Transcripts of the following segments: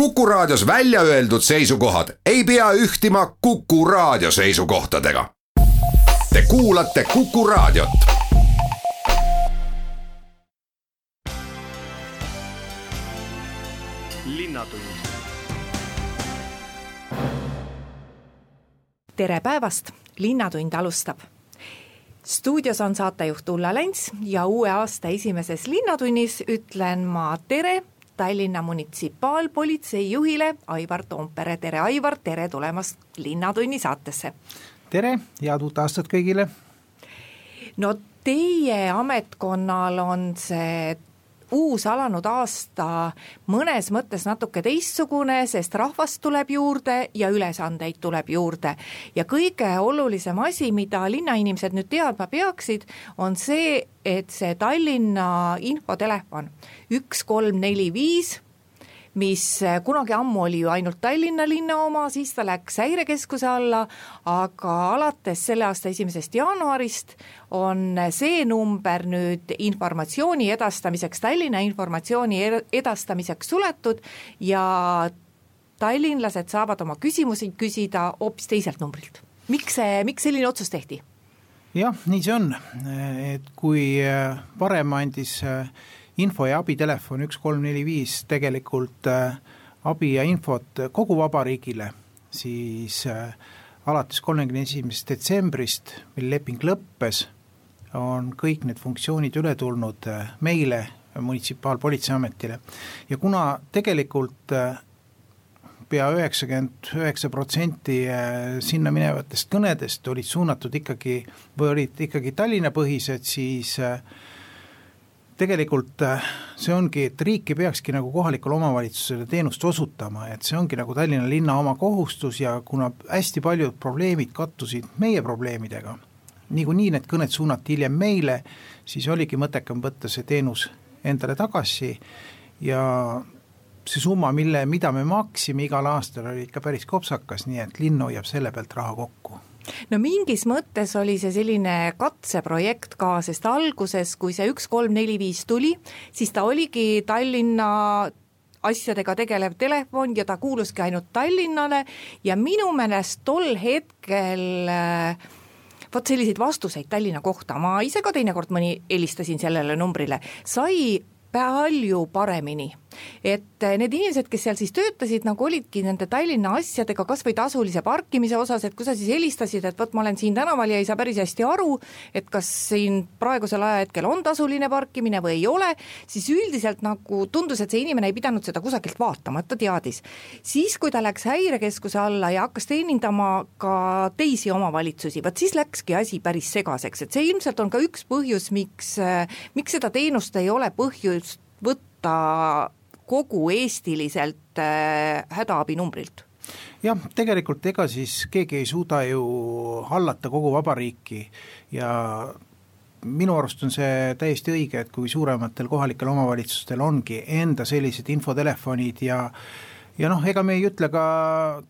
Kuku Raadios välja öeldud seisukohad ei pea ühtima Kuku Raadio seisukohtadega. Te kuulate Kuku Raadiot. tere päevast, Linnatund alustab stuudios on saatejuht Ulla Lents ja uue aasta esimeses Linnatunnis ütlen ma tere Tallinna munitsipaalpolitsei juhile Aivar Toompere, tere Aivar, tere tulemast Linnatunni saatesse! tere, head uut aastat kõigile! no teie ametkonnal on see uus alanud aasta mõnes mõttes natuke teistsugune, sest rahvast tuleb juurde ja ülesandeid tuleb juurde. ja kõige olulisem asi, mida linnainimesed nüüd teadma peaksid, on see, et see Tallinna infotelefon üks kolm neli viis mis eh, kunagi ammu oli ju ainult Tallinna linna oma, siis ta läks häirekeskuse alla, aga alates selle aasta esimesest jaanuarist on see number nüüd informatsiooni edastamiseks, Tallinna informatsiooni edastamiseks suletud ja tallinlased saavad oma küsimusi küsida hoopis teiselt numbrilt. miks see, miks selline otsus tehti? jah, nii see on, et kui varem andis äh, info- ja abitelefon üks kolm neli viis tegelikult äh, abi ja infot kogu vabariigile, siis äh, alates kolmekümne esimesest detsembrist, mil leping lõppes, on kõik need funktsioonid üle tulnud äh, meile, munitsipaalpolitseiametile. ja kuna tegelikult pea üheksakümmend üheksa protsenti sinna minevatest kõnedest olid suunatud ikkagi või olid ikkagi Tallinna põhised, siis äh, tegelikult äh, see ongi, et riik ei peakski nagu kohalikule omavalitsusele teenust osutama, et see ongi nagu Tallinna linna oma kohustus ja kuna hästi paljud probleemid kattusid meie probleemidega, niikuinii need kõned suunati hiljem meile, siis oligi mõttekam võtta see teenus endale tagasi ja see summa, mille, mida me maksime igal aastal, oli ikka päris kopsakas, nii et linn hoiab selle pealt raha kokku no mingis mõttes oli see selline katseprojekt ka, sest alguses, kui see üks, kolm, neli, viis tuli, siis ta oligi Tallinna asjadega tegelev telefon ja ta kuuluski ainult Tallinnale ja minu meelest tol hetkel äh, vot selliseid vastuseid Tallinna kohta, ma ise ka teinekord mõni helistasin sellele numbrile, sai palju paremini et eh, need inimesed, kes seal siis töötasid, nagu olidki nende Tallinna asjadega, kas või tasulise parkimise osas, et kui sa siis helistasid, et vot ma olen siin tänaval ja ei saa päris hästi aru, et kas siin praegusel ajahetkel on tasuline parkimine või ei ole, siis üldiselt nagu tundus, et see inimene ei pidanud seda kusagilt vaatama, et ta teadis. siis, kui ta läks häirekeskuse alla ja hakkas teenindama ka teisi omavalitsusi, vot siis läkski asi päris segaseks, et see ilmselt on ka üks põhjus, miks, eh, miks seda teenust ei ole põhjust võtta kogu eestiliselt äh, hädaabinumbrilt? jah, tegelikult ega siis keegi ei suuda ju hallata kogu vabariiki ja minu arust on see täiesti õige, et kui suurematel kohalikel omavalitsustel ongi enda sellised infotelefonid ja ja noh, ega me ei ütle ka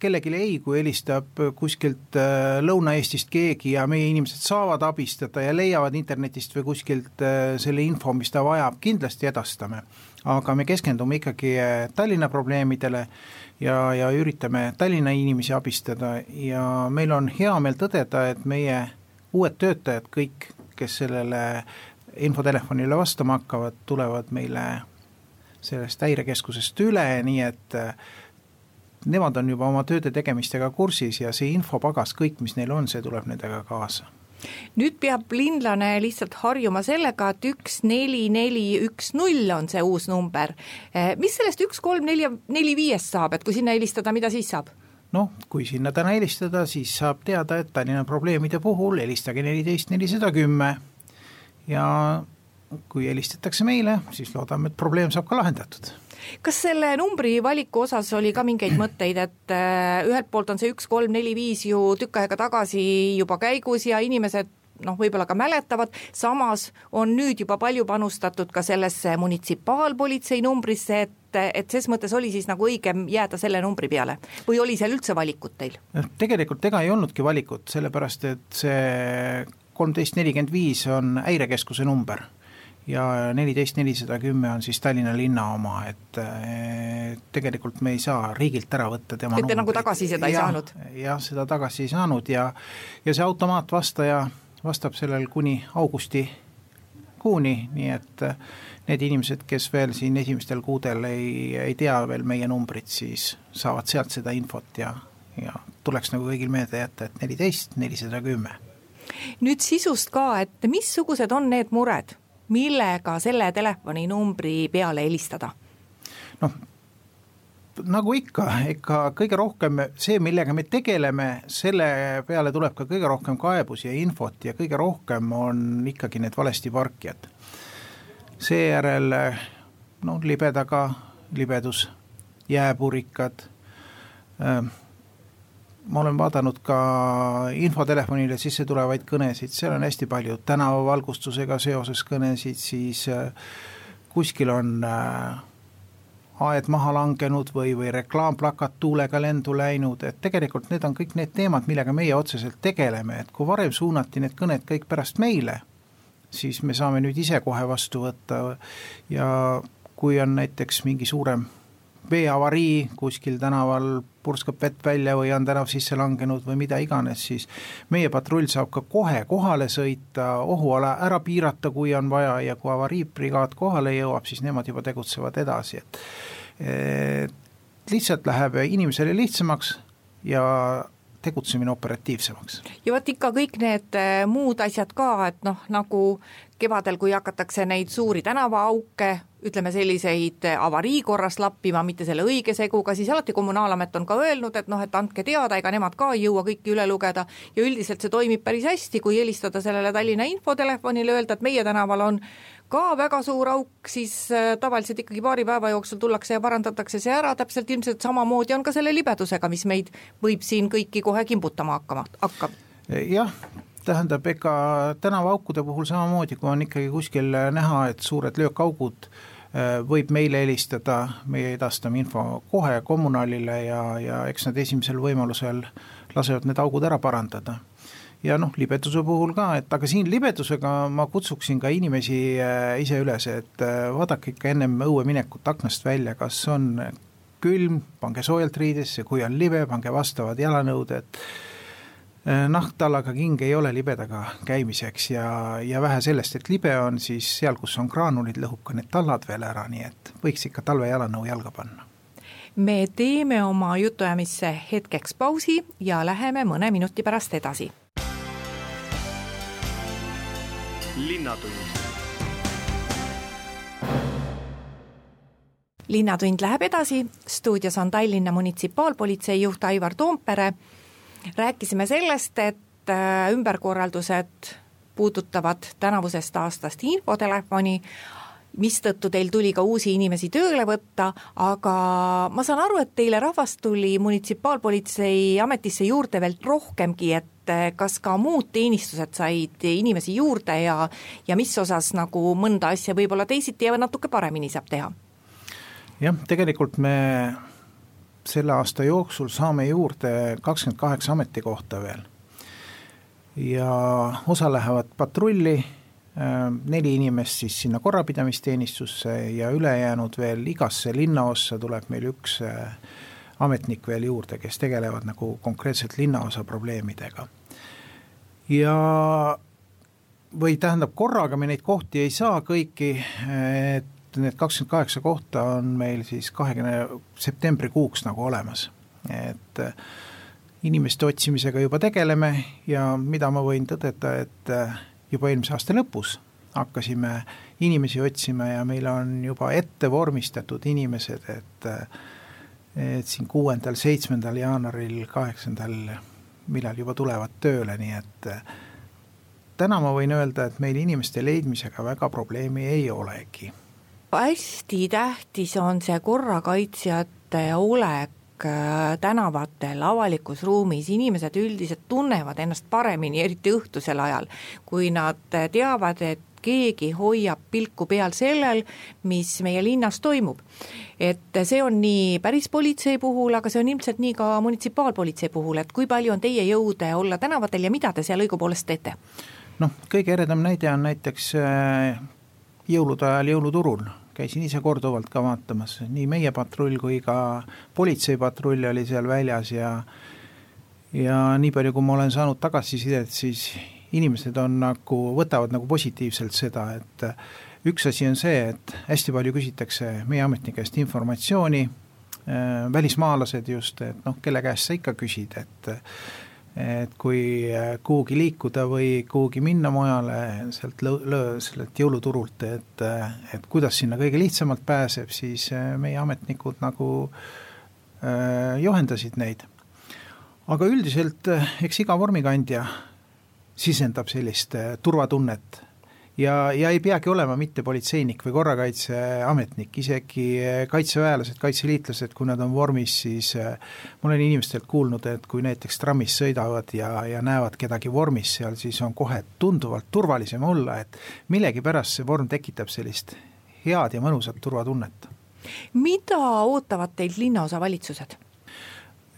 kellelegi ei, kui helistab kuskilt äh, Lõuna-Eestist keegi ja meie inimesed saavad abistada ja leiavad internetist või kuskilt äh, selle info, mis ta vajab, kindlasti edastame. Aga me keskendume ikkagi eh, Tallinna probleemidele ja, ja üritame Tallinna inimesi abistada. Ja meil on hea meel tõdeda, et meie uued töötajad, kõik, kes sellele infotelefonile vastama hakkavad, tulevad meile sellest häirekeskusest üle, nii et eh, nemad on juba oma tööde tegemistega kursis ja see infopagas, kõik, mis neil on, see tuleb nendega kaasa nüüd peab linlane lihtsalt harjuma sellega, et üks, neli, neli, üks, null on see uus number. Eh, mis sellest üks, kolm, neli, neli, viiest saab, et kui sinna helistada, mida siis saab? noh, kui sinna täna helistada, siis saab teada, et Tallinna probleemide puhul helistage neliteist nelisada kümme ja kui helistatakse meile, siis loodame, et probleem saab ka lahendatud. Kas selle numbri valiku osas oli ka mingeid mõtteid, et äh, ühelt poolt on see üks, kolm, neli, viis ju tükk aega tagasi juba käigus ja inimesed noh, võib-olla ka mäletavad, samas on nüüd juba palju panustatud ka sellesse munitsipaalpolitsei numbrisse, et, et ses mõttes oli siis nagu õigem jääda selle numbri peale. Või oli seal üldse valikut teil? noh, tegelikult ega ei olnudki valikut, sellepärast et see kolmteist nelikümmend viis on häirekeskuse number ja neliteist nelisada kümme on siis Tallinna linna oma, et tegelikult me ei saa riigilt ära võtta tema et te nagu tagasi seda ei ja, saanud? jah, seda tagasi ei saanud ja, ja see automaatvastaja vastab sellel kuni augustikuuni, nii et need inimesed, kes veel siin esimestel kuudel ei, ei tea veel meie numbrit, siis saavad sealt seda infot ja, ja tuleks nagu kõigil meelde jätta, et neliteist, nelisada kümme. nüüd sisust ka, et missugused on need mured, millega selle telefoninumbri peale helistada? noh, nagu ikka, ikka kõige rohkem see, millega me tegeleme, selle peale tuleb ka kõige rohkem kaebusi ja infot ja kõige rohkem on ikkagi need valesti parkijad seejärel noh, libedaga libedus, jääpurikad, ma olen vaadanud ka infotelefonile sisse tulevaid kõnesid, seal on hästi palju tänavavalgustusega seoses kõnesid, siis äh, kuskil on äh, aed maha langenud või, või reklaamplakat tuulega lendu läinud, et tegelikult need on kõik need teemad, millega meie otseselt tegeleme, et kui varem suunati need kõned kõik pärast meile siis me saame nüüd ise kohe vastu võtta. Ja kui on näiteks mingi suurem veeavarii kuskil tänaval, purskab vett välja või on tänav sisse langenud või mida iganes, siis meie patrull saab ka kohe kohale sõita, ohuala ära piirata, kui on vaja ja kui avariibrigaad kohale jõuab, siis nemad juba tegutsevad edasi, et et lihtsalt läheb inimesele lihtsamaks ja tegutsemine operatiivsemaks. ja vot ikka kõik need äh, muud asjad ka, et noh, nagu kevadel, kui hakatakse neid suuri tänavaauke, ütleme selliseid äh, avarii korras lappima, mitte selle õige seguga, siis alati Kommunaalamet on ka öelnud, et noh, et andke teada, ega nemad ka ei jõua kõiki üle lugeda ja üldiselt see toimib päris hästi, kui helistada sellele Tallinna infotelefonile, öelda, et meie tänaval on ka väga suur auk, siis äh, tavaliselt ikkagi paari päeva jooksul tullakse ja parandatakse see ära, täpselt ilmselt samamoodi on ka selle libedusega, mis meid võib siin kõiki kohe kimbutama hakkama, hakkab. jah, tähendab, ega tänavaaukude puhul samamoodi, kui on ikkagi kuskil näha, et suured löökaugud, äh, võib meile helistada, meie edastame info kohe kommunaalile ja, ja eks nad esimesel võimalusel lasevad need augud ära parandada ja noh, libeduse puhul ka, et aga siin libedusega ma kutsuksin ka inimesi äh, ise üles, et äh, vaadake ikka ennem õue minekut aknast välja, kas on külm, pange soojalt riidesse, kui on libe, pange vastavad jalanõuded äh, nahktallaga king ei ole libedaga käimiseks ja, ja vähe sellest, et libe on, siis seal, kus on graanulid, lõhub ka need tallad veel ära, nii et võiks ikka talvejalanõu jalga panna. me teeme oma jutuajamisse hetkeks pausi ja läheme mõne minuti pärast edasi linnatund. linnatund läheb edasi, stuudios on Tallinna munitsipaalpolitsei juht Aivar Toompere. rääkisime sellest, et äh, ümberkorraldused puudutavad tänavusest aastast infotelefoni, mistõttu teil tuli ka uusi inimesi tööle võtta, aga ma saan aru, et teile rahvast tuli munitsipaalpolitsei ametisse juurde veel rohkemgi, et kas ka muud teenistused said inimesi juurde ja ja mis osas nagu mõnda asja võib-olla teisiti ja natuke paremini saab teha? jah, tegelikult me selle aasta jooksul saame juurde kakskümmend kaheksa ametikohta veel. ja osa lähevad patrulli Äh, neli inimest siis sinna korrapidamisteenistusse ja ülejäänud veel igasse linnaossa tuleb meil üks äh, ametnik veel juurde, kes tegelevad nagu konkreetselt linnaosa probleemidega. ja või tähendab, korraga me neid kohti ei saa kõiki, et need kakskümmend kaheksa kohta on meil siis kahekümne septembrikuuks nagu olemas, et inimeste otsimisega juba tegeleme ja mida ma võin tõdeda, et juba eelmise aasta lõpus hakkasime inimesi otsima ja meil on juba ette vormistatud inimesed, et et siin kuuendal, seitsmendal jaanuaril, kaheksandal, millal juba tulevad tööle, nii et täna ma võin öelda, et meil inimeste leidmisega väga probleemi ei olegi. hästi tähtis on see korrakaitsjate olek Äh, tänavatel, avalikus ruumis, inimesed üldiselt tunnevad ennast paremini, eriti õhtusel ajal, kui nad teavad, et keegi hoiab pilku peal sellel, mis meie linnas toimub. et see on nii päris politsei puhul, aga see on ilmselt nii ka munitsipaalpolitsei puhul, et kui palju on teie jõude olla tänavatel ja mida te seal õigupoolest teete? noh, kõige eredam näide on näiteks äh, jõulude ajal jõuluturul, käisin ise korduvalt ka vaatamas, nii meie patrull kui ka politseipatrull oli seal väljas ja ja nii palju, kui ma olen saanud tagasisidet, siis inimesed on nagu, võtavad nagu positiivselt seda, et üks asi on see, et hästi palju küsitakse meie ametnikest informatsiooni, äh, välismaalased just, et noh, kelle käest sa ikka küsid, et et kui kuhugi liikuda või kuhugi minna mujale sealt lõ-, lõ-, sellelt jõuluturult, et et kuidas sinna kõige lihtsamalt pääseb, siis meie ametnikud nagu äh, juhendasid neid. aga üldiselt eks iga vormikandja sisendab sellist äh, turvatunnet ja, ja ei peagi olema mitte politseinik või korrakaitseametnik, isegi äh, kaitseväelased, kaitseliitlased, kui nad on vormis, siis äh, ma olen inimestelt kuulnud, et kui näiteks trammis sõidavad ja, ja näevad kedagi vormis seal, siis on kohe tunduvalt turvalisem olla, et millegipärast see vorm tekitab sellist head ja mõnusat turvatunnet. mida ootavad teilt linnaosavalitsused?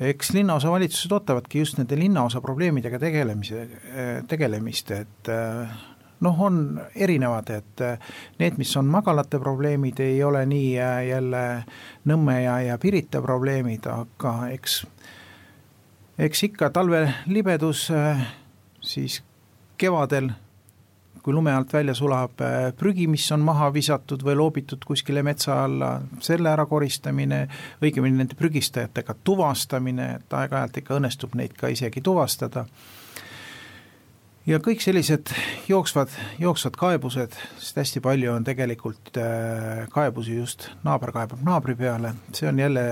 Eks linnaosavalitsused ootavadki just nende linnaosa probleemidega tegelemise, tegelemist, et eh, noh, on erinevad, et eh, need, mis on magalate probleemid, ei ole nii eh, jälle Nõmme ja, ja Pirita probleemid, aga eks, eks ikka talvelibedus, siis kevadel kui lume alt välja sulab äh, prügi, mis on maha visatud või loobitud kuskile metsa alla, selle ära koristamine, õigemini nende prügistajatega tuvastamine, et aeg-ajalt ikka õnnestub neid ka isegi tuvastada. Ja kõik sellised jooksvad, jooksvad kaebused, sest hästi palju on tegelikult äh, kaebusi just naaber kaebab naabri peale, see on jälle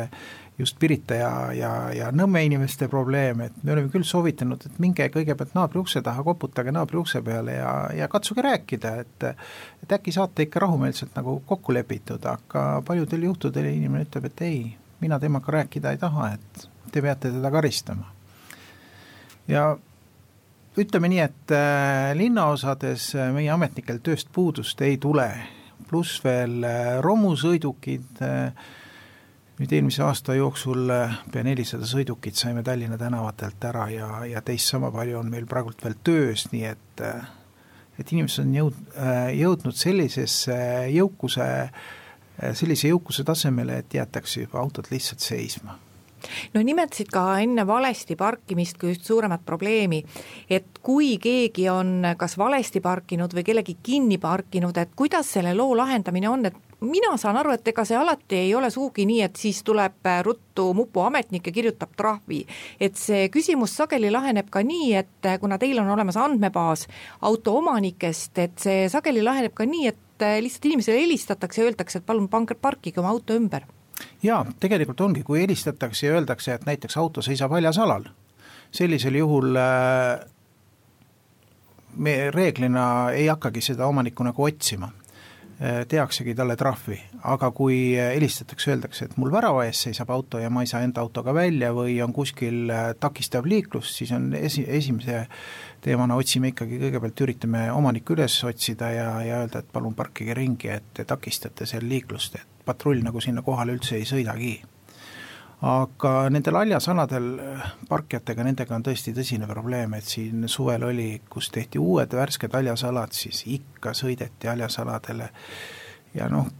just Pirita ja, ja, ja Nõmme inimeste probleem, et me oleme küll soovitanud, et minge kõigepealt naabri ukse taha, koputage naabri ukse peale ja, ja katsuge rääkida, et et äkki saate ikka rahumeelselt nagu kokku lepitud, aga paljudel juhtudel inimene ütleb, et ei, mina temaga rääkida ei taha, et te peate teda karistama. ja ütleme nii, et äh, linnaosades meie ametnikel tööst puudust ei tule, pluss veel äh, romusõidukid äh,, nüüd eelmise aasta jooksul äh, pea nelisada sõidukit saime Tallinna tänavatelt ära ja, ja teist sama palju on meil praegult veel töös, nii et äh, et inimesed on jõud-, äh, jõudnud sellisesse jõukuse, sellise jõukuse tasemele, et jäetakse juba autod lihtsalt seisma. No nimetasid ka enne valesti parkimist kui just suuremat probleemi, et kui keegi on kas valesti parkinud või kellegi kinni parkinud, et kuidas selle loo lahendamine on, et mina saan aru, et ega see alati ei ole sugugi nii, et siis tuleb äh, ruttu mupu ametnik ja kirjutab trahvi. et see küsimus sageli laheneb ka nii, et äh, kuna teil on olemas andmebaas auto omanikest, et see sageli laheneb ka nii, et äh, lihtsalt inimesele helistatakse ja öeldakse, et palun pange, parkige oma auto ümber. jaa, tegelikult ongi, kui helistatakse ja öeldakse, et näiteks auto seisab väljas alal, sellisel juhul me reeglina ei hakkagi seda omanikku nagu otsima tehaksegi talle trahvi, aga kui helistatakse, öeldakse, et mul värava ees seisab auto ja ma ei saa enda autoga välja või on kuskil äh, takistav liiklus, siis on esi, esimese teemana otsime ikkagi kõigepealt, üritame omanikku üles otsida ja, ja öelda, et palun parkige ringi, et te takistate seal liiklust, et patrull nagu sinna kohale üldse ei sõidagi aga nendel haljasaladel äh, parkijatega, nendega on tõesti tõsine probleem, et siin suvel oli, kus tehti uued värsked haljasalad, siis ikka sõideti haljasaladele ja noh,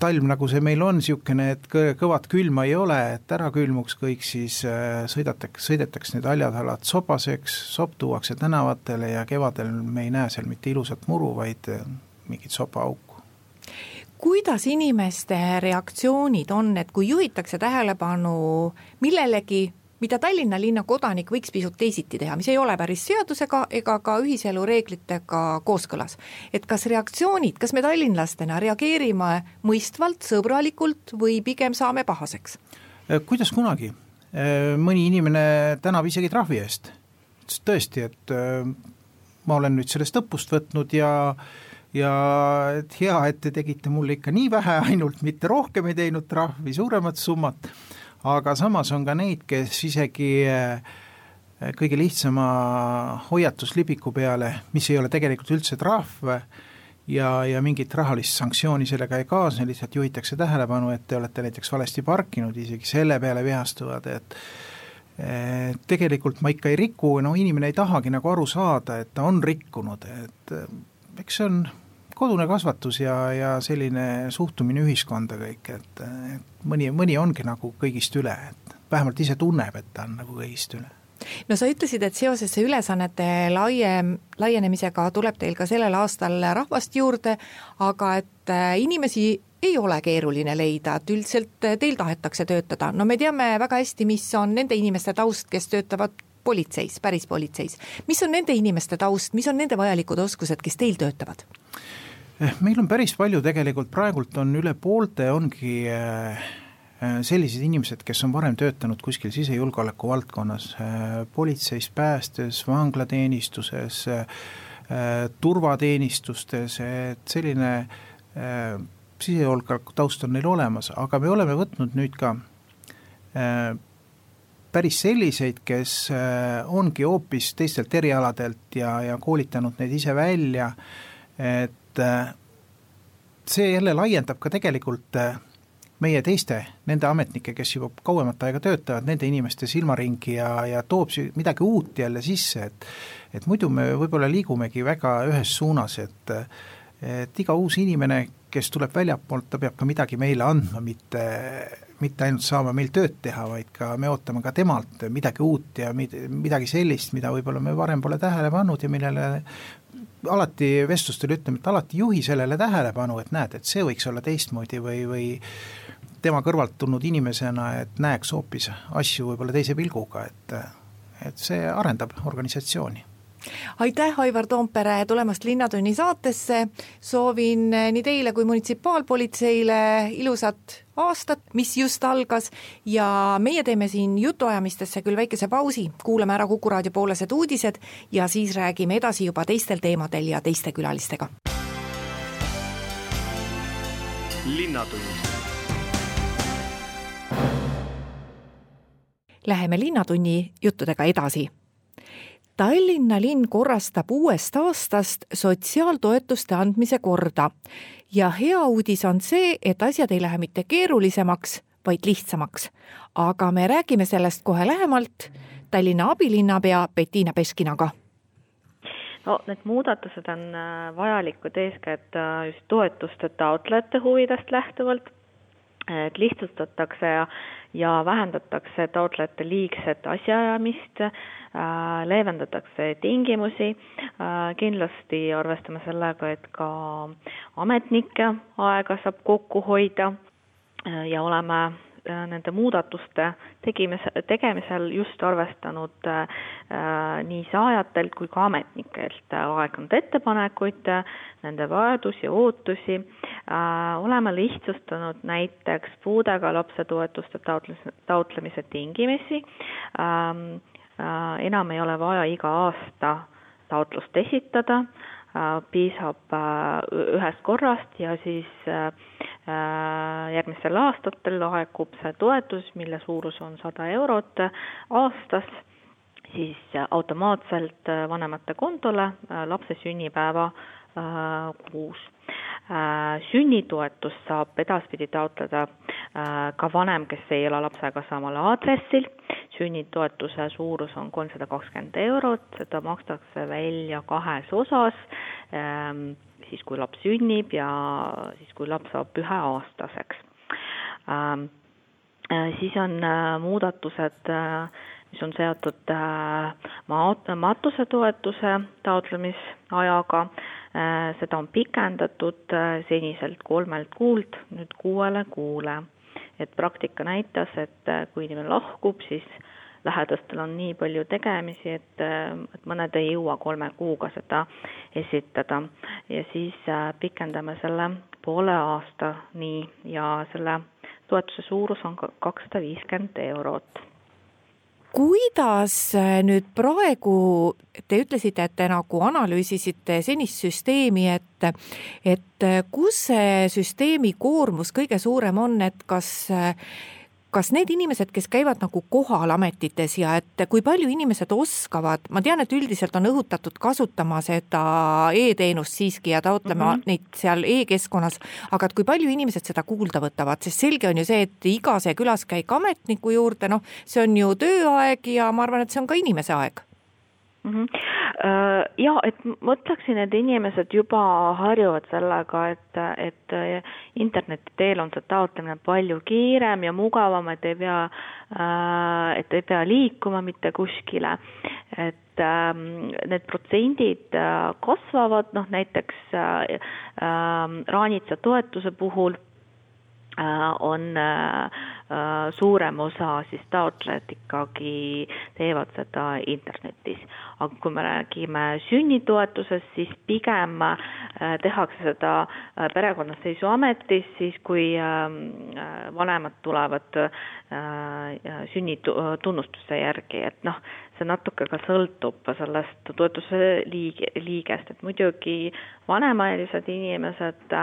talv, nagu see meil on, niisugune, et kõvat külma ei ole, et ära külmuks kõik, siis äh, sõidatakse, sõidetakse need haljasalad sobaseks, sopp tuuakse tänavatele ja kevadel me ei näe seal mitte ilusat muru, vaid äh, mingit sopaauku kuidas inimeste reaktsioonid on, et kui juhitakse tähelepanu millelegi, mida Tallinna linna kodanik võiks pisut teisiti teha, mis ei ole päris seadusega ega ka ühiselu reeglitega kooskõlas. et kas reaktsioonid, kas me tallinlastena reageerime mõistvalt, sõbralikult või pigem saame pahaseks? Äh, kuidas kunagi, äh, mõni inimene tänab isegi trahvi eest, tõesti, et äh, ma olen nüüd sellest õppust võtnud ja äh, ja et hea, et te tegite mulle ikka nii vähe ainult, mitte rohkem ei teinud trahvi, suuremat summat, aga samas on ka neid, kes isegi eh, kõige lihtsama hoiatuslibiku peale, mis ei ole tegelikult üldse trahv, ja, ja mingit rahalist sanktsiooni sellega ei kaasne, lihtsalt juhitakse tähelepanu, et te olete näiteks valesti parkinud, isegi selle peale vihastuvad, et tegelikult ma ikka ei riku, no inimene ei tahagi nagu aru saada, et ta on rikkunud, et eks see on kodune kasvatus ja, ja selline suhtumine ühiskonda kõik, et, et mõni, mõni ongi nagu kõigist üle, et vähemalt ise tunneb, et ta on nagu kõigist üle no sa ütlesid, et seoses ülesannete laiem, laienemisega tuleb teil ka sellel aastal rahvast juurde, aga et äh, inimesi ei ole keeruline leida, et üldiselt teil tahetakse töötada, no me teame väga hästi, mis on nende inimeste taust, kes töötavad politseis, päris politseis. mis on nende inimeste taust, mis on nende vajalikud oskused, kes teil töötavad? Eh, meil on päris palju tegelikult, praegult on üle poolte, ongi äh, Äh, sellised inimesed, kes on varem töötanud kuskil sisejulgeoleku valdkonnas, politseis, päästes, vanglateenistuses, turvateenistustes, et selline sisejulgeoleku taust on neil olemas, aga me oleme võtnud nüüd ka päris selliseid, kes ongi hoopis teistelt erialadelt ja, ja koolitanud neid ise välja, et see jälle laiendab ka tegelikult meie teiste, nende ametnike, kes juba kauemat aega töötavad, nende inimeste silmaringi ja, ja toob midagi uut jälle sisse, et et muidu me võib-olla liigumegi väga ühes suunas, et et iga uus inimene, kes tuleb väljapoolt, ta peab ka midagi meile andma, mitte, mitte ainult saama meil tööd teha, vaid ka me ootame ka temalt midagi uut ja midagi sellist, mida võib-olla me varem pole tähele pannud ja millele alati vestlustel ütleme, et alati juhi sellele tähelepanu, et näed, et see võiks olla teistmoodi või, või tema kõrvalt tulnud inimesena, et näeks hoopis asju võib-olla teise pilguga, et, et see arendab organisatsiooni aitäh, Aivar Toompere, tulemast Linnatunni saatesse, soovin nii teile kui munitsipaalpolitseile ilusat aastat, mis just algas ja meie teeme siin jutuajamistesse küll väikese pausi, kuulame ära Kuku raadio poolesed uudised ja siis räägime edasi juba teistel teemadel ja teiste külalistega. linnatund Läheme Linnatunni juttudega edasi. Tallinna linn korrastab uuest aastast sotsiaaltoetuste andmise korda. Ja hea uudis on see, et asjad ei lähe mitte keerulisemaks, vaid lihtsamaks. aga me räägime sellest kohe lähemalt Tallinna abilinnapea Bettina Peskinaga. No need muudatused on äh, vajalikud eeskätt äh, just toetuste taotlejate huvidest lähtuvalt, et lihtsustatakse ja ja vähendatakse taotlejate liigset asjaajamist, äh, leevendatakse tingimusi, äh, kindlasti arvestame sellega, et ka ametnike aega saab kokku hoida äh, ja oleme nende muudatuste tegimise, tegemisel just arvestanud äh, nii saajatelt kui ka ametnikelt. Aegunud ettepanekuid, nende vajadusi ja ootusi. Äh,, oleme lihtsustanud näiteks puudega lapse toetuste taotlemise, taotlemise tingimisi. Ähm,, äh, enam ei ole vaja iga aasta taotlust esitada. äh,, Äh, piisab äh, ühest korrast ja siis äh, järgmistel aastatel laekub see toetus, mille suurus on sada eurot aastas, siis automaatselt vanemate kontole lapse sünnipäeva kuus. Sünnitoetust saab edaspidi taotleda ka vanem, kes ei ela lapsega samal aadressil. Sünnitoetuse suurus on kolmsada kakskümmend eurot, seda makstakse välja kahes osas, ehm, siis kui laps sünnib ja siis, kui laps saab üheaastaseks. Ehm, äh, siis on äh, muudatused, äh, mis on seotud maa, matusetoetuse taotlemisajaga, seda on pikendatud seniselt kolmelt kuult nüüd kuuele kuule. Et praktika näitas, et äh, kui inimene lahkub, siis lähedastel on nii palju tegemisi, et, äh, et mõned ei jõua kolme kuuga seda esitada. Ja siis äh, pikendame selle poole aastani ja selle toetuse suurus on kakssada viiskümmend eurot kuidas äh, nüüd praegu, te ütlesite, et te nagu analüüsisite senist süsteemi, et et äh, kus see süsteemi koormus kõige suurem on, et kas äh, kas need inimesed, kes käivad nagu kohal ametites ja et kui palju inimesed oskavad, ma tean, et üldiselt on õhutatud kasutama seda e-teenust siiski ja taotlema mm -hmm. neid seal e-keskkonnas, aga et kui palju inimesed seda kuulda võtavad, sest selge on ju see, et iga see külaskäik ametniku juurde, noh, see on ju tööaeg ja ma arvan, et see on ka inimese aeg mm. -hmm. Ja et ma ütleksin, et inimesed juba harjuvad sellega, et, et interneti teel on see taotlemine palju kiirem ja mugavam, et ei pea, äh, et ei pea liikuma mitte kuskile. et ähm, need protsendid äh, kasvavad, noh näiteks Raanitsa toetuse puhul on Äh, suurem osa siis taotlejad ikkagi teevad seda internetis. aga kui me räägime sünnitoetusest, siis pigem äh, tehakse seda äh, perekonnaseisuametis, siis kui ähm, vanemad tulevad sünnitunnustuse järgi, et noh, see natuke ka sõltub sellest toetuse liig-, liigest, et muidugi vanemaealised inimesed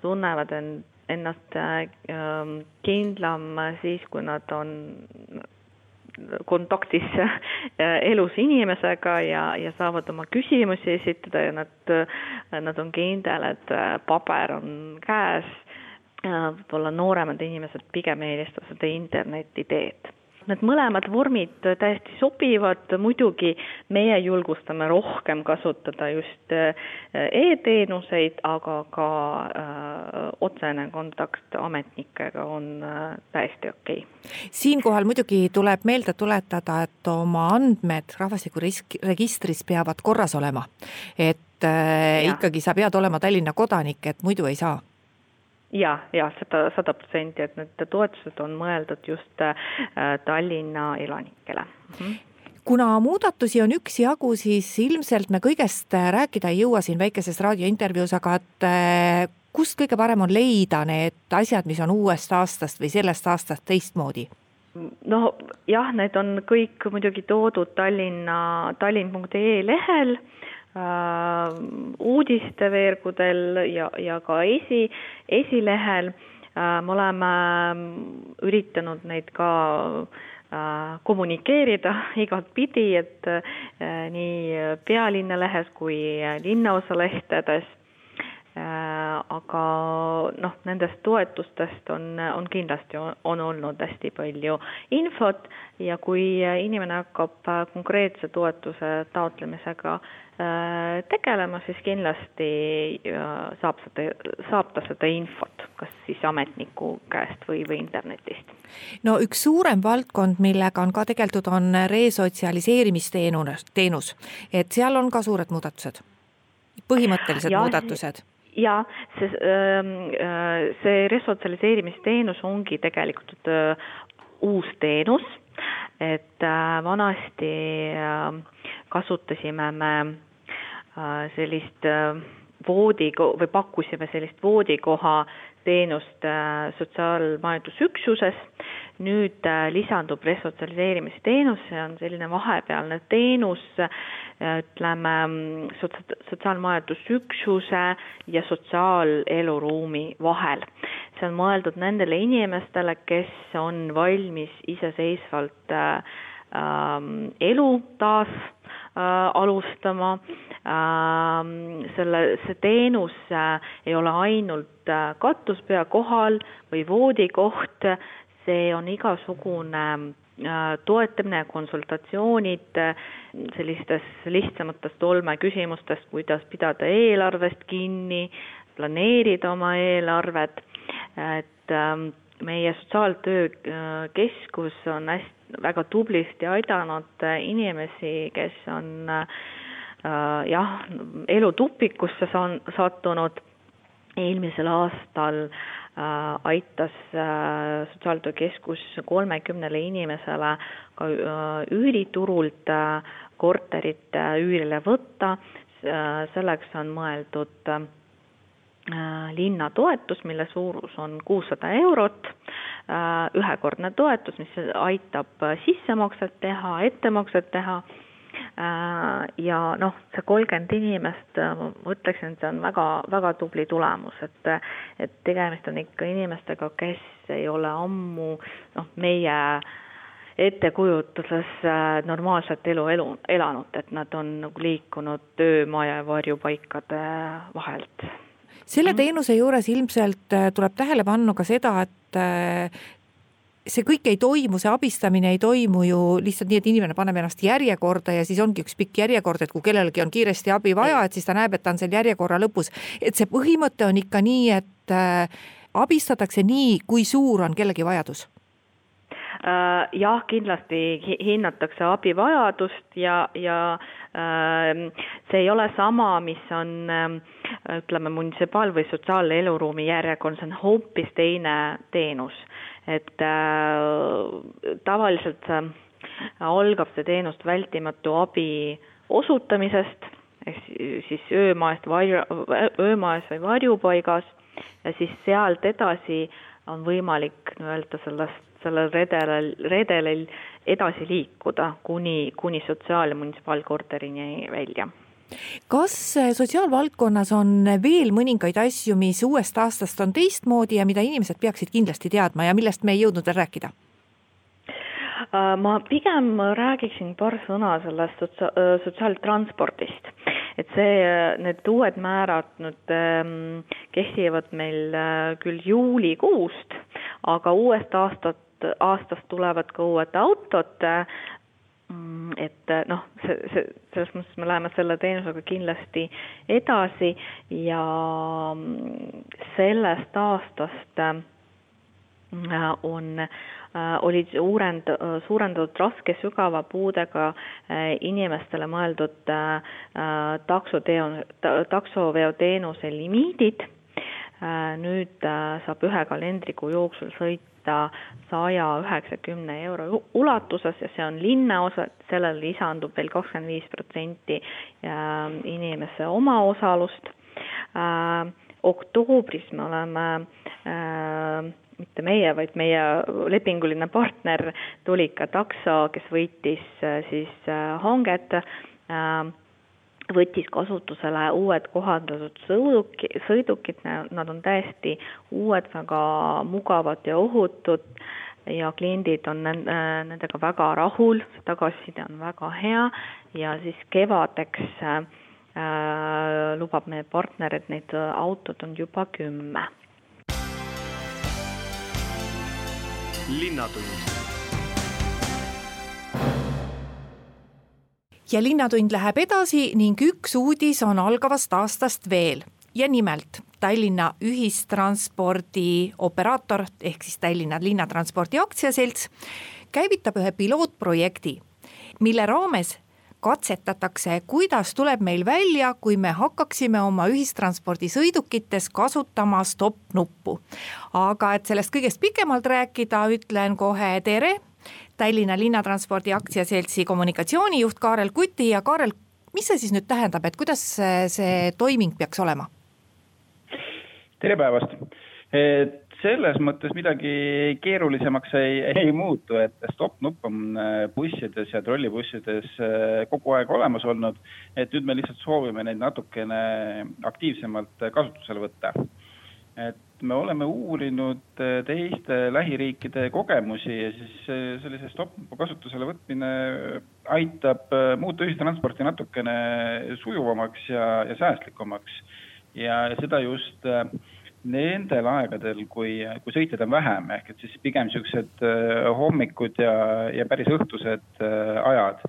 tunnevad end ennast ähm, kindlam siis, kui nad on kontaktis äh, elus inimesega ja, ja saavad oma küsimusi esitada ja nad, nad on kindel, et äh, paber on käes. võib-olla nooremad inimesed pigem eelistavad seda interneti teed need mõlemad vormid täiesti sobivad, muidugi meie julgustame rohkem kasutada just äh, e-teenuseid, aga ka äh, otsene kontakt ametnikega on äh, täiesti okei okay.. siinkohal muidugi tuleb meelde tuletada, et oma andmed rahvastikuregistris peavad korras olema. et ja. ikkagi sa pead olema Tallinna kodanik, et muidu ei saa ja, ja seda sada protsenti, et need toetused on mõeldud just äh, Tallinna elanikele mm. -hmm kuna muudatusi on üksjagu, siis ilmselt me kõigest äh, rääkida ei jõua siin väikeses raadiointervjuus, aga et äh, kust kõige parem on leida need asjad, mis on uuest aastast või sellest aastast teistmoodi? no jah, need on kõik muidugi toodud Tallinna, tallinn.ee lehel uudisteveergudel ja, ja ka esi, esilehel. Äh, me oleme üritanud neid ka äh, kommunikeerida igatpidi, et nii pealinnalehes kui linnaosalehtedes aga noh, nendest toetustest on, on kindlasti, on olnud hästi palju infot ja kui inimene hakkab konkreetse toetuse taotlemisega Äh, tegelema, siis kindlasti äh, saab seda, saab ta seda infot, kas siis ametniku käest või, või internetist. no üks suurem valdkond, millega on ka tegeldud, on resotsialiseerimisteenus, teenus, et seal on ka suured muudatused, põhimõttelised ja, muudatused ja see, ähm, äh, see resotsialiseerimisteenus ongi tegelikult uus teenus, et vanasti kasutasime me Äh, sellist äh, voodi või pakkusime sellist voodikoha teenust äh, sotsiaalmajandusüksuses. Nüüd lisandub resotsialiseerimisteenus, see on selline vahepealne teenus, ütleme sotsiaalmajandusüksuse ja sotsiaaleluruumi vahel. see on mõeldud nendele inimestele, kes on valmis iseseisvalt äh, elu taas äh, alustama Ähm, selle, see teenus äh, ei ole ainult äh, katuspea kohal või voodikoht, see on igasugune äh, toetamine konsultatsioonid sellistes lihtsamatest olmeküsimustest, kuidas pidada eelarvest kinni, planeerida oma eelarvet, et ähm, meie sotsiaaltöökeskus on hästi, väga tublisti aidanud inimesi, kes on äh, Äh, jah, elu tupikusse saan-, sattunud, eelmisel aastal äh, aitas äh, Sotsiaaltöökeskus kolmekümnele inimesele ka üüriturult korterit üürile võtta, selleks on mõeldud linnatoetus, mille suurus on kuussada eurot, ühekordne toetus, mis aitab sissemakset teha, ettemakset teha. Äh, ja noh, see kolmkümmend inimest, äh, ma ütleksin, et see on väga, väga tubli tulemus, et et tegemist on ikka inimestega, kes ei ole ammu noh, meie ettekujutuses äh, normaalset elu elu, elanud, et nad on nagu liikunud töömaja ja varjupaikade vahelt. selle mhm. teenuse juures ilmselt tuleb tähele panna ka seda, et see kõik ei toimu, see abistamine ei toimu ju lihtsalt nii, et inimene paneb ennast järjekorda ja siis ongi üks pikk järjekord, et kui kellelgi on kiiresti abi vaja, et siis ta näeb, et ta on seal järjekorra lõpus. et see põhimõte on ikka nii, et äh, abistatakse nii, kui suur on kellegi vajadus äh, jah, kindlasti hinnatakse abivajadust ja, ja ähm, see ei ole sama, mis on ähm, ütleme, munitsipaal- või sotsiaaleluruumi järjekord, see on hoopis teine teenus et äh, tavaliselt äh, algab see teenust vältimatu abi osutamisest, ehk siis öömaest öömaes või varjupaigas ja siis sealt edasi on võimalik nii-öelda sellest, sellel redelil, redelil edasi liikuda kuni, kuni sotsiaal- ja munitsipaalkorterini välja kas eh, sotsiaalvaldkonnas on veel mõningaid asju, mis uuest aastast on teistmoodi ja mida inimesed peaksid kindlasti teadma ja millest me ei jõudnud veel rääkida? Äh, ma pigem räägiksin paar sõna sellest sotsia-, äh, sotsiaaltranspordist. et see, äh, need uued määrad nüüd ähm, kehtivad meil küll juulikuust, aga uuest aastat, aastast tulevad ka uued autod, et äh, noh, see, see, selles mõttes me läheme selle teenusega kindlasti edasi ja mm, sellest aastast äh, on, äh, olid suurend-, suurendatud raske sügava puudega inimestele mõeldud taksotee-, taksoveoteenuse limiidid. nüüd saab ühe kalendrikuu jooksul sõita võita saja üheksakümne euro ulatuses ja see on linnaosa, sellele lisandub veel kakskümmend viis protsenti ähm, inimese omaosalust. Äh, oktoobris me oleme äh, mitte meie, vaid meie lepinguline partner Tulika takso, kes võitis äh, siis hanget võttis kasutusele uued kohandatud sõiduki, sõidukid, nad on täiesti uued, väga mugavad ja ohutud ja kliendid on nendega väga rahul, tagasiside on väga hea ja siis kevadeks äh, lubab meie partner, et neid autod on juba kümme. linnatund ja Linnatund läheb edasi ning üks uudis on algavast aastast veel ja nimelt Tallinna ühistranspordi operaator ehk siis Tallinna Linnatranspordi Aktsiaselts käivitab ühe pilootprojekti, mille raames katsetatakse, kuidas tuleb meil välja, kui me hakkaksime oma ühistranspordisõidukites kasutama stopp-nuppu. aga et sellest kõigest pikemalt rääkida, ütlen kohe tere Tallinna Linnatranspordi Aktsiaseltsi kommunikatsioonijuht Kaarel Kuti ja Kaarel, mis see siis nüüd tähendab, et kuidas see toiming peaks olema? tere päevast, et selles mõttes midagi keerulisemaks ei, ei muutu, et stopp-nupp on äh, bussides ja trollibussides äh, kogu aeg olemas olnud. et nüüd me lihtsalt soovime neid natukene aktiivsemalt kasutusele võtta. et me oleme uurinud äh, teiste lähiriikide kogemusi ja siis äh, sellise stopp-nupu kasutusele võtmine aitab äh, muuta ühistransporti natukene sujuvamaks ja, ja säästlikumaks. ja seda just nendel aegadel, kui, kui sõitjaid on vähem, ehk et siis pigem siuksed hommikud ja, ja päris õhtused ajad.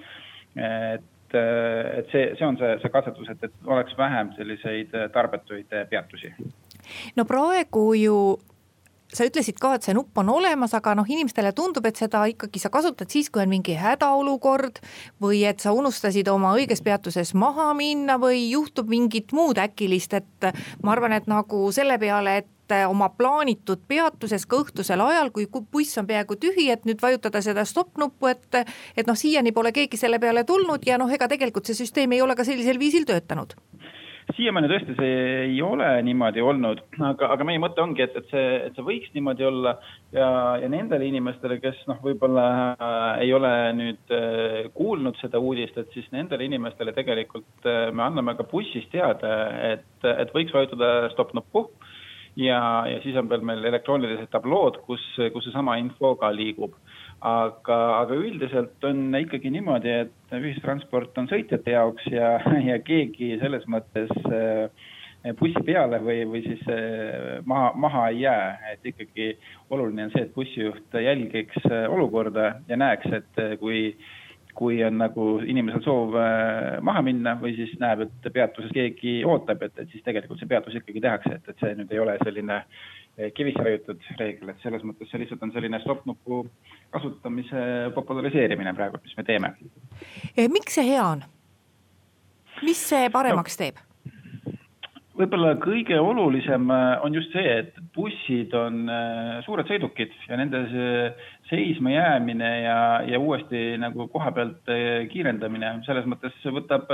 et, et see, see on see, see katsetus, et, et oleks vähem selliseid tarbetuid peatusi no praegu ju sa ütlesid ka, et see nupp on olemas, aga noh, inimestele tundub, et seda ikkagi sa kasutad siis, kui on mingi hädaolukord või et sa unustasid oma õiges peatuses maha minna või juhtub mingit muud äkilist, et ma arvan, et nagu selle peale, et oma plaanitud peatuses ka õhtusel ajal, kui buss on peaaegu tühi, et nüüd vajutada seda stopp-nuppu, et et noh, siiani pole keegi selle peale tulnud ja noh, ega tegelikult see süsteem ei ole ka sellisel viisil töötanud siiamaani tõesti see ei ole niimoodi olnud, aga, aga meie mõte ongi, et, et see, et see võiks niimoodi olla ja, ja nendele inimestele, kes noh, võib-olla äh, ei ole nüüd äh, kuulnud seda uudist, et siis nendele inimestele tegelikult äh, me anname ka bussis teada, et, et võiks vajutada stopp-nuppu ja, ja siis on veel meil elektroonilised tablood, kus, kus seesama info ka liigub. Aga, aga üldiselt on ikkagi niimoodi, et ühistransport on sõitjate jaoks ja, ja keegi selles mõttes äh, bussi peale või, või siis maha, maha ei jää, et ikkagi oluline on see, et bussijuht jälgiks olukorda ja näeks, et kui kui on nagu inimesel soov maha minna või siis näeb, et peatuses keegi ootab, et, et siis tegelikult see peatus ikkagi tehakse, et, et see nüüd ei ole selline kivisse raiutud reegel, et selles mõttes see lihtsalt on selline stopp-nupu kasutamise populariseerimine praegu, mis me teeme. miks see hea on? mis see paremaks no, teeb? Võib-olla kõige olulisem äh, on just see, et bussid on äh, suured sõidukid ja nende seisma jäämine ja, ja uuesti nagu koha pealt äh, kiirendamine selles mõttes võtab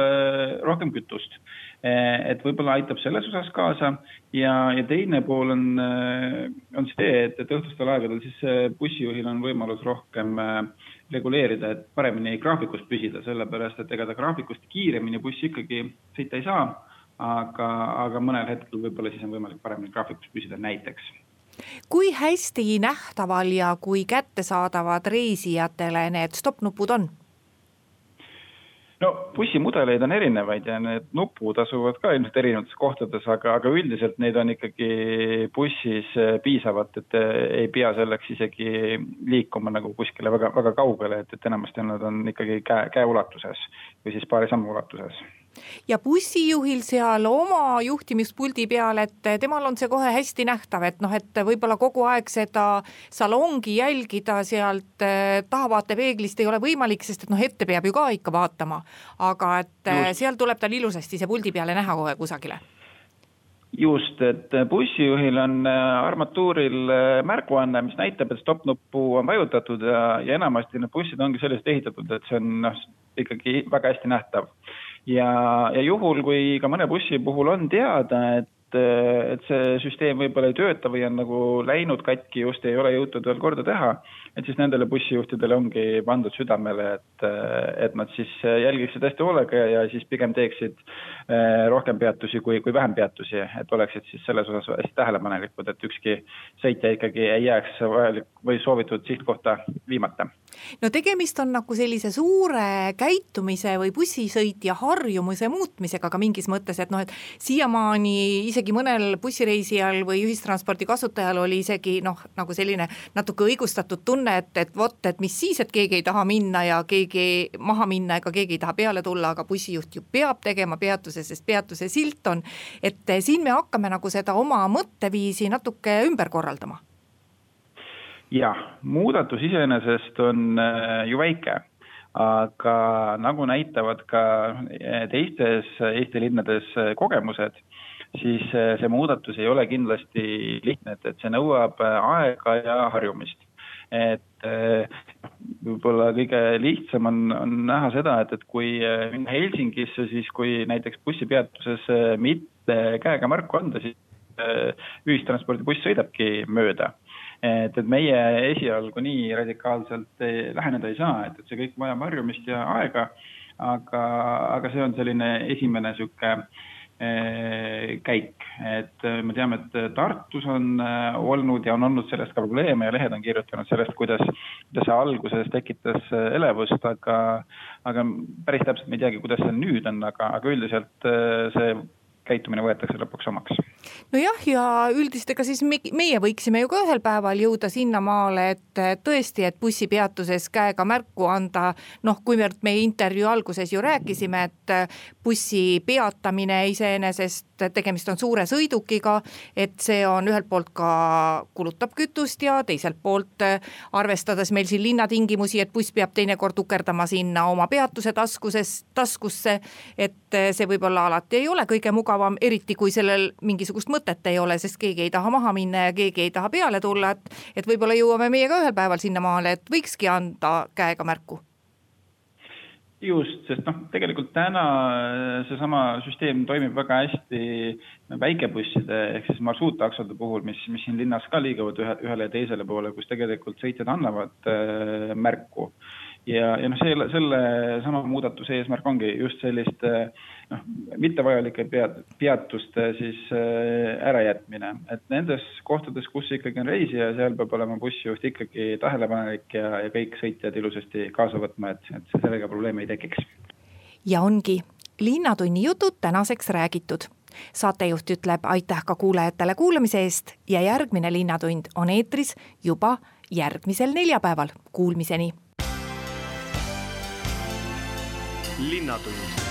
rohkem kütust. et võib-olla aitab selles osas kaasa ja, ja teine pool on, on see, et, et õhtustel aegadel siis bussijuhil on võimalus rohkem reguleerida, et paremini graafikust püsida, sellepärast et ega ta graafikust kiiremini bussi ikkagi sõita ei saa aga, aga mõnel hetkel võib-olla siis on võimalik paremini graafikus püsida näiteks kui hästi nähtaval ja kui kättesaadavad reisijatele need stopp-nupud on? no bussimudeleid on erinevaid ja need nupud asuvad ka ilmselt erinevates kohtades, aga, aga üldiselt neid on ikkagi bussis piisavalt, et ei pea selleks isegi liikuma nagu kuskile väga, väga kaugele, et, et enamasti nad on ikkagi käe, käeulatuses või siis paari sammu ulatuses ja bussijuhil seal oma juhtimispuldi peal, et temal on see kohe hästi nähtav, et noh, et võib-olla kogu aeg seda salongi jälgida sealt eh, tahavaatepeeglist ei ole võimalik, sest et noh, ette peab ju ka ikka vaatama. aga et eh, Just. seal tuleb tal ilusasti see puldi peale näha kohe kusagile just, et bussijuhil on eh, armatuuril märguanne, mis näitab, et stopp-nuppu on vajutatud ja, ja enamasti need bussid ongi selliselt ehitatud, et see on noh, ikkagi väga hästi nähtav ja, ja juhul, kui ka mõne bussi puhul on teada, et et see süsteem võib-olla ei tööta või on nagu läinud katki, just ei ole jõutud veel korda teha, et siis nendele bussijuhtidele ongi pandud südamele, et, et nad siis jälgiksid hästi hoolega ja siis pigem teeksid rohkem peatusi kui, kui vähem peatusi, et oleksid siis selles osas hästi tähelepanelikud, et ükski sõitja ikkagi ei jääks vajalik või soovitud sihtkohta viimata. No tegemist on nagu sellise suure käitumise või bussisõitja harjumuse muutmisega ka mingis mõttes, et noh, et siiamaani isegi mõnel bussireisijal või ühistranspordi kasutajal oli isegi noh, nagu selline natuke õigustatud tunne, et, et vot, et mis siis, et keegi ei taha minna ja keegi maha minna ega keegi ei taha peale tulla, aga bussijuht ju peab tegema peatuse, sest peatuse silt on. et siin me hakkame nagu seda oma mõtteviisi natuke ümber korraldama jah, muudatus iseenesest on äh, ju väike, aga nagu näitavad ka äh, teistes Eesti linnades kogemused, siis see muudatus ei ole kindlasti lihtne, et, et see nõuab aega ja harjumist. et võib-olla kõige lihtsam on, on näha seda, et, et kui minna Helsingisse, siis kui näiteks bussipeatuses mitte käega märku anda, siis ühistranspordibuss sõidabki mööda et, et meie esialgu nii radikaalselt läheneda ei saa, et, et see kõik vajab harjumist ja aega, aga, aga see on selline esimene niisugune eh, käik, et me teame, et Tartus on eh, olnud ja on olnud sellest ka probleeme ja lehed on kirjutanud sellest, kuidas, kuidas see alguses tekitas eh, elevust, aga, aga päris täpselt me ei teagi, kuidas see nüüd on, aga, aga üldiselt see käitumine võetakse lõpuks omaks nojah, ja üldiselt ega siis me, meie võiksime ju ka ühel päeval jõuda sinnamaale, et tõesti, et bussipeatuses käega märku anda, noh, kuivõrd me intervjuu alguses ju rääkisime, et bussi peatamine iseenesest, tegemist on suure sõidukiga, et see on ühelt poolt ka kulutab kütust ja teiselt poolt arvestades meil siin linnatingimusi, et buss peab teinekord tukerdama sinna oma peatuse taskuses, taskusse, et see võib-olla alati ei ole kõige mugavam, eriti kui sellel mingisugust mõtet ei ole, sest keegi ei taha maha minna ja keegi ei taha peale tulla, et et võib-olla jõuame meie ka ühel päeval sinnamaale, et võikski anda käega märku. Just, sest noh, tegelikult täna seesama süsteem toimib väga hästi väikebusside ehk siis marsruuttaksode puhul, mis, mis siin linnas ka liiguvad ühe, ühele ja teisele poole, kus tegelikult sõitjad annavad äh, märku. Ja, ja noh, selle, selle sama muudatuse eesmärk ongi just selliste noh, mittevajalike peat-, peatuste siis äh, ärajätmine, et nendes kohtades, kus ikkagi on reisija, seal peab olema bussijuht ikkagi tähelepanelik ja, ja kõik sõitjad ilusasti kaasa võtma, et, et sellega probleeme ei tekiks. ja ongi. Linnatunni jutud tänaseks räägitud. Saatejuht ütleb aitäh ka kuulajatele kuulamise eest ja järgmine Linnatund on eetris juba järgmisel neljapäeval, kuulmiseni. linnatund